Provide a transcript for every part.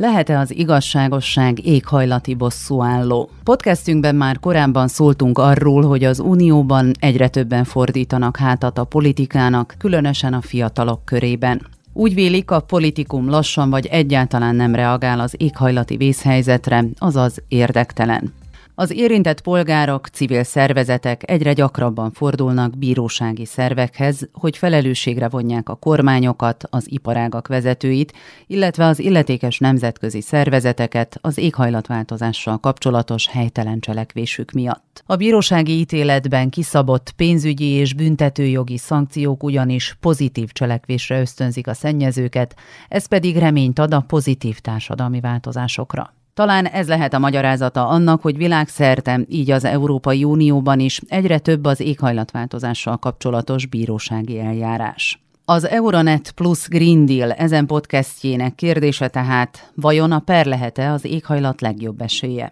Lehet-e az igazságosság éghajlati bosszúálló? Podcastünkben már korábban szóltunk arról, hogy az Unióban egyre többen fordítanak hátat a politikának, különösen a fiatalok körében. Úgy vélik, a politikum lassan vagy egyáltalán nem reagál az éghajlati vészhelyzetre, azaz érdektelen. Az érintett polgárok, civil szervezetek egyre gyakrabban fordulnak bírósági szervekhez, hogy felelősségre vonják a kormányokat, az iparágak vezetőit, illetve az illetékes nemzetközi szervezeteket az éghajlatváltozással kapcsolatos helytelen cselekvésük miatt. A bírósági ítéletben kiszabott pénzügyi és büntetőjogi szankciók ugyanis pozitív cselekvésre ösztönzik a szennyezőket, ez pedig reményt ad a pozitív társadalmi változásokra. Talán ez lehet a magyarázata annak, hogy világszerte, így az Európai Unióban is egyre több az éghajlatváltozással kapcsolatos bírósági eljárás. Az Euronet Plus Green Deal ezen podcastjének kérdése tehát, vajon a per lehet-e az éghajlat legjobb esélye?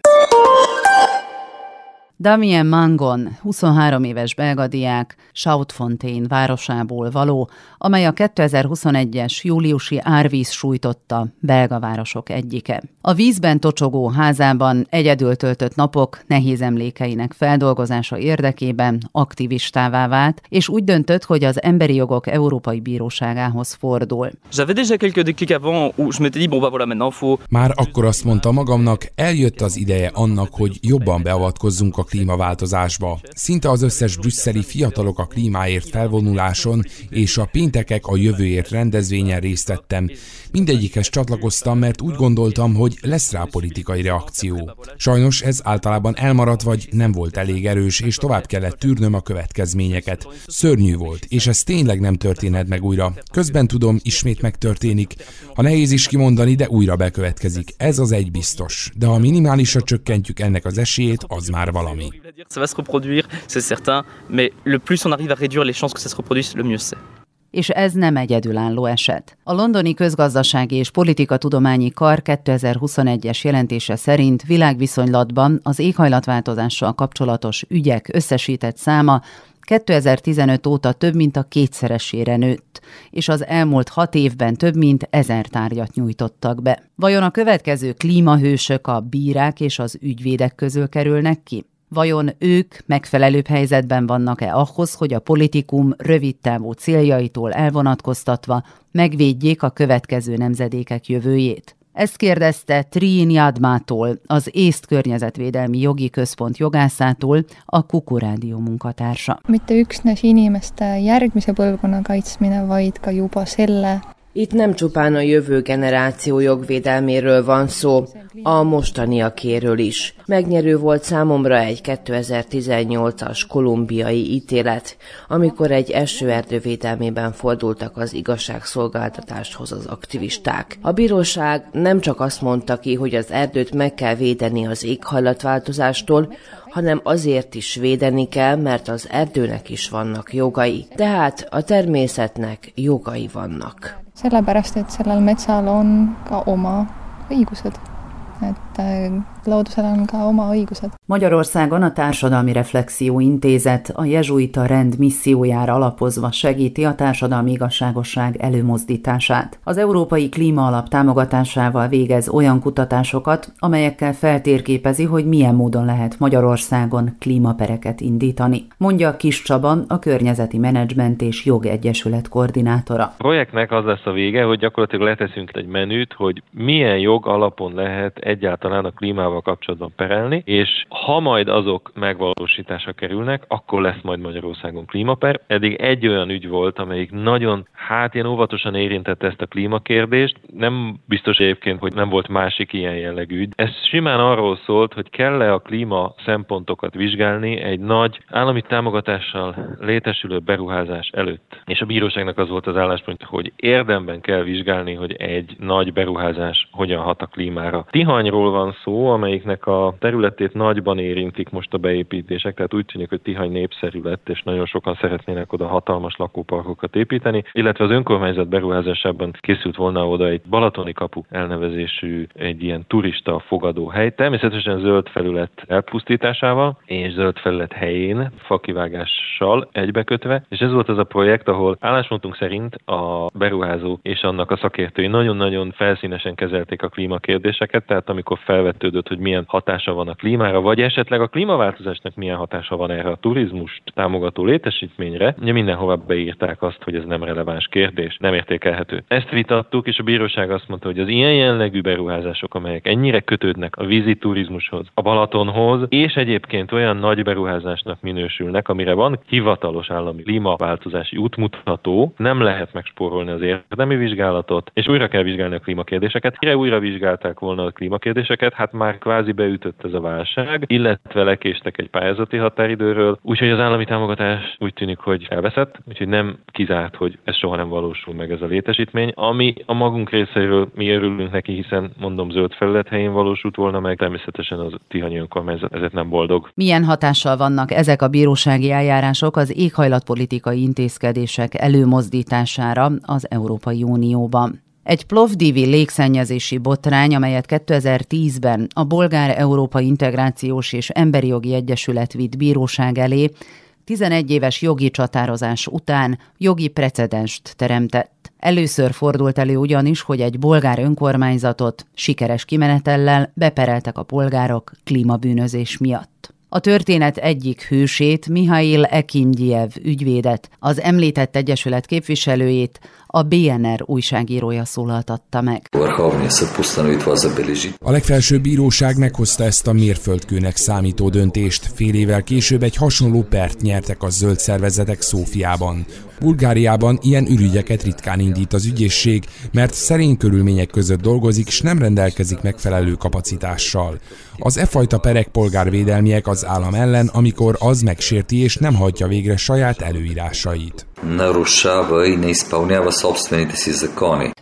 Damien Mangon, 23 éves belga diák, Schoutfontein városából való, amely a 2021-es júliusi árvíz sújtotta belga városok egyike. A vízben tocsogó házában egyedül töltött napok nehéz emlékeinek feldolgozása érdekében aktivistává vált, és úgy döntött, hogy az Emberi Jogok Európai Bíróságához fordul. Már akkor azt mondta magamnak, eljött az ideje annak, hogy jobban beavatkozzunk a klímaváltozásba. Szinte az összes brüsszeli fiatalok a klímáért felvonuláson és a péntekek a jövőért rendezvényen részt vettem. Mindegyikhez csatlakoztam, mert úgy gondoltam, hogy lesz rá politikai reakció. Sajnos ez általában elmaradt vagy nem volt elég erős, és tovább kellett tűrnöm a következményeket. Szörnyű volt, és ez tényleg nem történhet meg újra. Közben tudom, ismét megtörténik. Ha nehéz is kimondani, de újra bekövetkezik. Ez az egy biztos. De ha minimálisra csökkentjük ennek az esélyét, az már valami valami. Ça va se reproduire, c'est certain, mais le plus on arrive à réduire les chances que ça se reproduise, le mieux c'est és ez nem egyedülálló eset. A Londoni Közgazdasági és Politikatudományi Kar 2021-es jelentése szerint világviszonylatban az éghajlatváltozással kapcsolatos ügyek összesített száma 2015 óta több mint a kétszeresére nőtt, és az elmúlt hat évben több mint ezer tárgyat nyújtottak be. Vajon a következő klímahősök a bírák és az ügyvédek közül kerülnek ki? Vajon ők megfelelőbb helyzetben vannak-e ahhoz, hogy a politikum rövidtávú céljaitól elvonatkoztatva megvédjék a következő nemzedékek jövőjét? Ezt kérdezte Trin Jadmától, az Észt Környezetvédelmi Jogi Központ jogászától, a Kukurádió munkatársa. Mitte üksnes inimeste järgmise põlvkonna kaitsmine, vaid ka juba selle itt nem csupán a jövő generáció jogvédelméről van szó, a mostaniakéről is. Megnyerő volt számomra egy 2018-as kolumbiai ítélet, amikor egy esőerdő védelmében fordultak az igazságszolgáltatáshoz az aktivisták. A bíróság nem csak azt mondta ki, hogy az erdőt meg kell védeni az éghajlatváltozástól, hanem azért is védeni kell, mert az erdőnek is vannak jogai. Tehát a természetnek jogai vannak. Sellepärast, et sellel metsal on ka oma õigused. et loodusel on ka oma õigused. Magyarországon a Társadalmi Reflexió Intézet a jezsuita rend missziójára alapozva segíti a társadalmi igazságosság előmozdítását. Az Európai Klíma Alap támogatásával végez olyan kutatásokat, amelyekkel feltérképezi, hogy milyen módon lehet Magyarországon klímapereket indítani. Mondja Kis Csaba, a Környezeti Menedzsment és Jogegyesület koordinátora. A projektnek az lesz a vége, hogy gyakorlatilag leteszünk egy menüt, hogy milyen jog alapon lehet egyáltalán a klímával kapcsolatban perelni, és ha majd azok megvalósításra kerülnek, akkor lesz majd Magyarországon klímaper. Eddig egy olyan ügy volt, amelyik nagyon, hát ilyen óvatosan érintette ezt a klímakérdést. Nem biztos egyébként, hogy nem volt másik ilyen jellegű ügy. Ez simán arról szólt, hogy kell-e a klíma szempontokat vizsgálni egy nagy állami támogatással létesülő beruházás előtt. És a bíróságnak az volt az álláspont, hogy érdemben kell vizsgálni, hogy egy nagy beruházás hogyan hat a klímára. Tihanyról van szó, amelyiknek a területét nagyban érintik most a beépítések, tehát úgy tűnik, hogy Tihany népszerű lett, és nagyon sokan szeretnének oda hatalmas lakóparkokat építeni, illetve az önkormányzat beruházásában készült volna oda egy Balatoni kapu elnevezésű egy ilyen turista fogadóhely, természetesen zöld felület elpusztításával és zöld felület helyén fakivágással egybekötve, és ez volt az a projekt, ahol álláspontunk szerint a beruházó és annak a szakértői nagyon-nagyon felszínesen kezelték a klímakérdéseket, tehát amikor felvetődött, hogy milyen hatása van a klímára, vagy esetleg a klímaváltozásnak milyen hatása van erre a turizmust támogató létesítményre, ugye mindenhova beírták azt, hogy ez nem releváns kérdés, nem értékelhető. Ezt vitattuk, és a bíróság azt mondta, hogy az ilyen jellegű beruházások, amelyek ennyire kötődnek a vízi turizmushoz, a Balatonhoz, és egyébként olyan nagy beruházásnak minősülnek, amire van hivatalos állami klímaváltozási útmutató, nem lehet megspórolni az érdemi vizsgálatot, és újra kell vizsgálni a klímakérdéseket. Mire újra vizsgálták volna a klímakérdéseket, hát már kvázi beütött ez a válság, illetve lekéstek egy pályázati határidőről, úgyhogy az állami támogatás úgy tűnik, hogy elveszett, úgyhogy nem kizárt, hogy ez soha nem valósul meg ez a létesítmény, ami a magunk részéről mi örülünk neki, hiszen mondom zöld felület helyén valósult volna meg, természetesen az Tihanyi önkormányzat ezért nem boldog. Milyen hatással vannak ezek a bírósági eljárások az éghajlatpolitikai intézkedések előmozdítására az Európai Unióban? Egy Plovdivi légszennyezési botrány, amelyet 2010-ben a Bolgár Európai Integrációs és Emberi Jogi Egyesület vitt bíróság elé, 11 éves jogi csatározás után jogi precedenst teremtett. Először fordult elő ugyanis, hogy egy bolgár önkormányzatot sikeres kimenetellel bepereltek a polgárok klímabűnözés miatt. A történet egyik hősét, Mihail Ekimgyev ügyvédet, az említett egyesület képviselőjét, a BNR újságírója szólaltatta meg. A legfelsőbb bíróság meghozta ezt a mérföldkőnek számító döntést. Fél évvel később egy hasonló pert nyertek a zöld szervezetek Szófiában. Bulgáriában ilyen ürügyeket ritkán indít az ügyészség, mert szerény körülmények között dolgozik, s nem rendelkezik megfelelő kapacitással. Az e fajta perek polgárvédelmiek az állam ellen, amikor az megsérti és nem hagyja végre saját előírásait.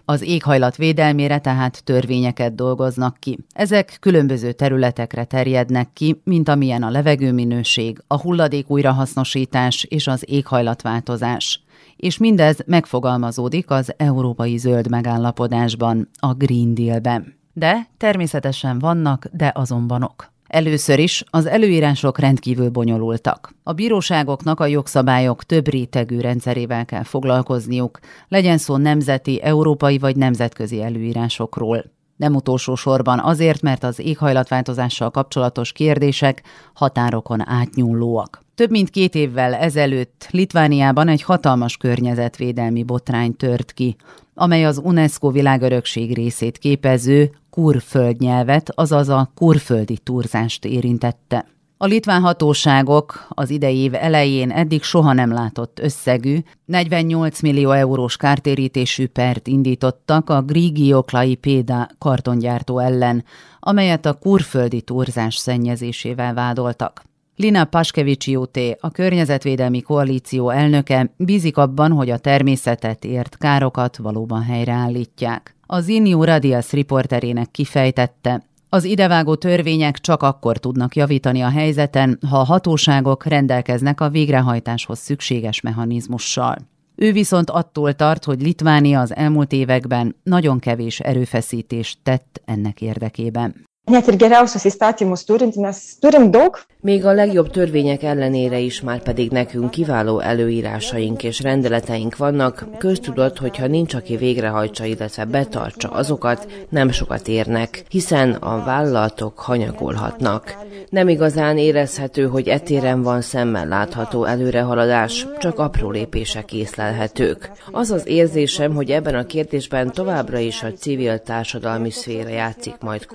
Az éghajlat védelmére tehát törvényeket dolgoznak ki. Ezek különböző területekre terjednek ki, mint amilyen a levegőminőség, a hulladék újrahasznosítás és az éghajlatváltozás és mindez megfogalmazódik az Európai Zöld Megállapodásban, a Green Deal-ben. De természetesen vannak, de azonbanok. Először is az előírások rendkívül bonyolultak. A bíróságoknak a jogszabályok több rétegű rendszerével kell foglalkozniuk, legyen szó nemzeti, európai vagy nemzetközi előírásokról. Nem utolsó sorban azért, mert az éghajlatváltozással kapcsolatos kérdések határokon átnyúlóak. Több mint két évvel ezelőtt Litvániában egy hatalmas környezetvédelmi botrány tört ki, amely az UNESCO világörökség részét képező kurföldnyelvet, azaz a kurföldi turzást érintette. A litván hatóságok az idei év elején eddig soha nem látott összegű, 48 millió eurós kártérítésű pert indítottak a Grigio Klaipéda kartongyártó ellen, amelyet a kurföldi turzás szennyezésével vádoltak. Lina Paskevicsi Jóté, a Környezetvédelmi Koalíció elnöke bízik abban, hogy a természetet ért károkat valóban helyreállítják. Az Inio Radias riporterének kifejtette, az idevágó törvények csak akkor tudnak javítani a helyzeten, ha a hatóságok rendelkeznek a végrehajtáshoz szükséges mechanizmussal. Ő viszont attól tart, hogy Litvánia az elmúlt években nagyon kevés erőfeszítést tett ennek érdekében. Net ir geriausius įstatymus turint, mes turim daug. Még a legjobb törvények ellenére is már pedig nekünk kiváló előírásaink és rendeleteink vannak, köztudott, hogyha nincs, aki végrehajtsa, illetve betartsa azokat, nem sokat érnek, hiszen a vállalatok hanyagolhatnak. Nem igazán érezhető, hogy etéren van szemmel látható előrehaladás, csak apró lépések észlelhetők. Az az érzésem, hogy ebben a kérdésben továbbra is a civil társadalmi szféra játszik majd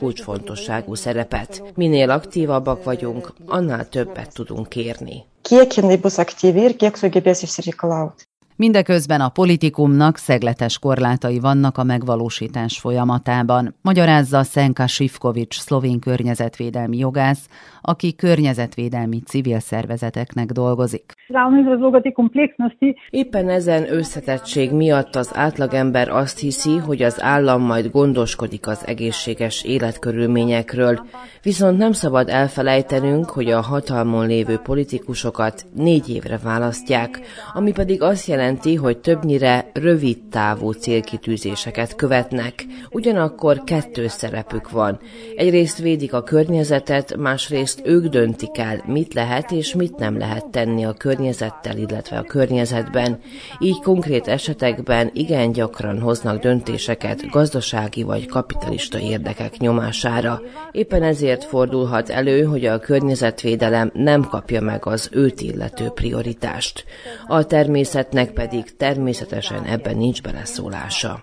kulcsfontosságú szerepet. Minél aktívabbak vagyunk, annál többet tudunk kérni. Kiek jinai bus aktyvi ir kiek sugebės išsireikalauti. Mindeközben a politikumnak szegletes korlátai vannak a megvalósítás folyamatában, magyarázza Szenka Sivkovics szlovén környezetvédelmi jogász, aki környezetvédelmi civil szervezeteknek dolgozik. Éppen ezen összetettség miatt az átlagember azt hiszi, hogy az állam majd gondoskodik az egészséges életkörülményekről, viszont nem szabad elfelejtenünk, hogy a hatalmon lévő politikusokat négy évre választják, ami pedig azt jelenti, hogy többnyire rövid távú célkitűzéseket követnek. Ugyanakkor kettős szerepük van. Egyrészt védik a környezetet, másrészt ők döntik el, mit lehet és mit nem lehet tenni a környezettel, illetve a környezetben. Így konkrét esetekben igen gyakran hoznak döntéseket gazdasági vagy kapitalista érdekek nyomására. Éppen ezért fordulhat elő, hogy a környezetvédelem nem kapja meg az őt illető prioritást. A természetnek pedig természetesen ebben nincs beleszólása.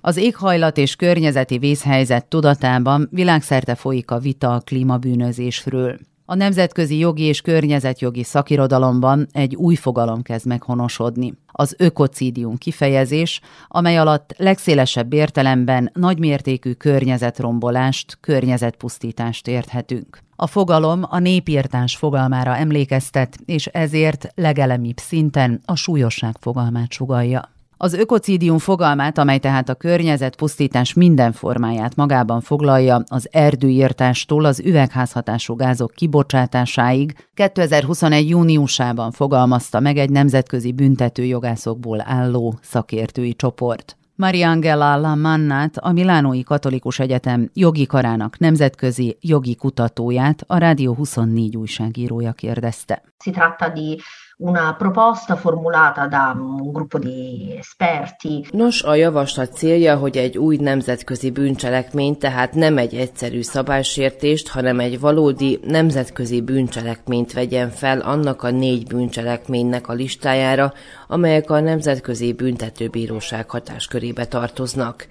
Az éghajlat és környezeti vészhelyzet tudatában világszerte folyik a vita a klímabűnözésről. A nemzetközi jogi és környezetjogi szakirodalomban egy új fogalom kezd meghonosodni. Az ökocidium kifejezés, amely alatt legszélesebb értelemben nagymértékű környezetrombolást, környezetpusztítást érthetünk. A fogalom a népírtás fogalmára emlékeztet, és ezért legelemibb szinten a súlyosság fogalmát sugalja. Az ökocidium fogalmát, amely tehát a környezetpusztítás minden formáját magában foglalja, az erdőírtástól az üvegházhatású gázok kibocsátásáig 2021. júniusában fogalmazta meg egy nemzetközi büntetőjogászokból álló szakértői csoport. Mariangela Lamannát, a Milánói Katolikus Egyetem jogi karának nemzetközi jogi kutatóját a Rádió 24 újságírója kérdezte. Si tratta di una proposta formulata da un gruppo di esperti. Nos, a javaslat célja, hogy egy új nemzetközi bűncselekmény, tehát nem egy egyszerű szabálysértést, hanem egy valódi nemzetközi bűncselekményt vegyen fel annak a négy bűncselekménynek a listájára, amelyek a Nemzetközi Büntetőbíróság hatáskörébe tartoznak.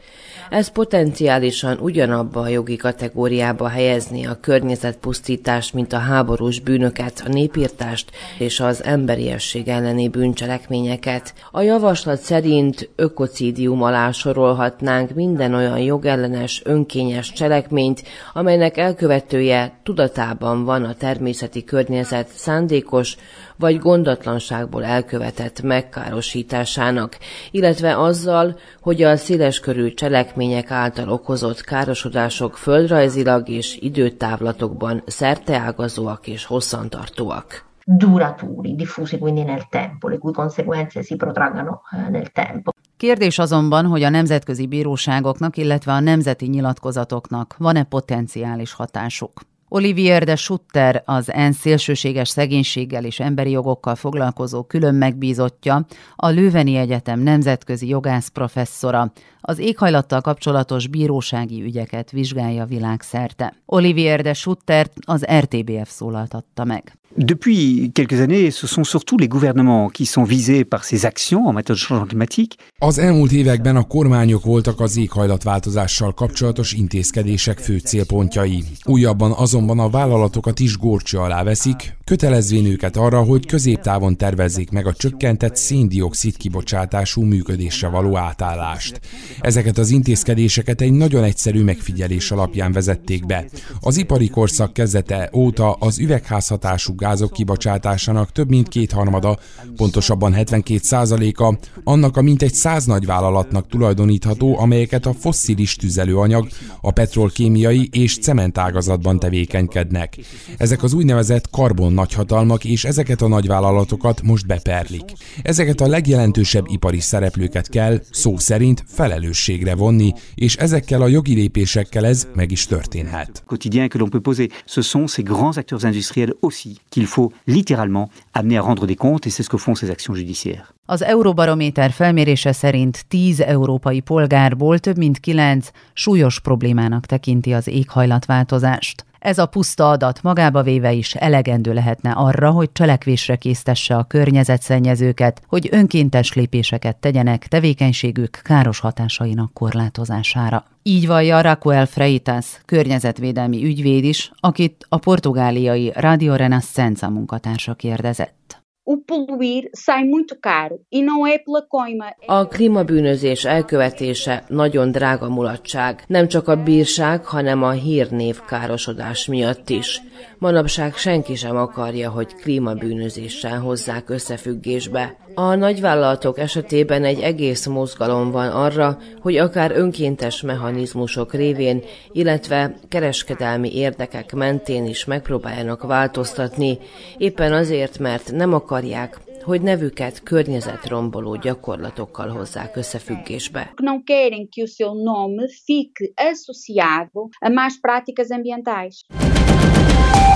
Ez potenciálisan ugyanabba a jogi kategóriába helyezni a környezetpusztítást, mint a háborús bűnöket, a népírtást és az emberiesség elleni bűncselekményeket. A javaslat szerint ökocidium alá sorolhatnánk minden olyan jogellenes, önkényes cselekményt, amelynek elkövetője tudatában van a természeti környezet szándékos vagy gondatlanságból elkövetett megkárosításának, illetve azzal, hogy a széleskörű cselekmények által okozott károsodások földrajzilag és időtávlatokban szerteágazóak és hosszantartóak duraturi, diffusi quindi nel tempo, le cui conseguenze si protraggano eh, nel tempo. Kérdés azonban, hogy a nemzetközi bíróságoknak, illetve a nemzeti nyilatkozatoknak van-e potenciális hatásuk. Olivier de Schutter, az ENSZ szélsőséges szegénységgel és emberi jogokkal foglalkozó külön megbízottja, a Lőveni Egyetem nemzetközi jogász professzora, az éghajlattal kapcsolatos bírósági ügyeket vizsgálja világszerte. Olivier de Schutter az RTBF szólaltatta meg. Depuis quelques années, ce sont surtout les gouvernements qui sont visés par ces actions en matière de changement climatique. Az elmúlt években a kormányok voltak az éghajlatváltozással kapcsolatos intézkedések fő célpontjai. Újabban azonban a vállalatokat is górcső alá veszik, kötelezvén őket arra, hogy középtávon tervezzék meg a csökkentett széndiokszid kibocsátású működésre való átállást. Ezeket az intézkedéseket egy nagyon egyszerű megfigyelés alapján vezették be. Az ipari korszak kezdete óta az üvegházhatású gázok kibocsátásának több mint kétharmada, pontosabban 72 százaléka annak a mintegy száz nagy vállalatnak tulajdonítható, amelyeket a fosszilis tüzelőanyag, a petrolkémiai és cementágazatban tevékenykednek. Ezek az úgynevezett karbon nagyhatalmak, és ezeket a nagyvállalatokat most beperlik. Ezeket a legjelentősebb ipari szereplőket kell, szó szerint, felelősségre vonni, és ezekkel a jogi lépésekkel ez meg is történhet. Quotidien que l'on peut poser, ce sont ces grands acteurs industriels aussi qu'il faut littéralement amener à rendre des comptes, et c'est ce que font ces actions judiciaires. Az Euróbarométer felmérése szerint 10 európai polgárból több mint 9 súlyos problémának tekinti az éghajlatváltozást. Ez a puszta adat magába véve is elegendő lehetne arra, hogy cselekvésre késztesse a környezetszennyezőket, hogy önkéntes lépéseket tegyenek tevékenységük káros hatásainak korlátozására. Így vallja Raquel Freitas, környezetvédelmi ügyvéd is, akit a portugáliai Radio Renascença munkatársa kérdezett. O poluir sai muito caro, e não é pela coima. A klímabűnözés elkövetése nagyon drága mulatság, nem csak a bírság, hanem a hírnév károsodás miatt is. Manapság senki sem akarja, hogy klímabűnözéssel hozzák összefüggésbe. A nagyvállalatok esetében egy egész mozgalom van arra, hogy akár önkéntes mechanizmusok révén, illetve kereskedelmi érdekek mentén is megpróbáljanak változtatni, éppen azért, mert nem akarják, hogy nevüket környezetromboló gyakorlatokkal hozzák összefüggésbe. Não querem que o seu nome fique associado a más práticas ambientais.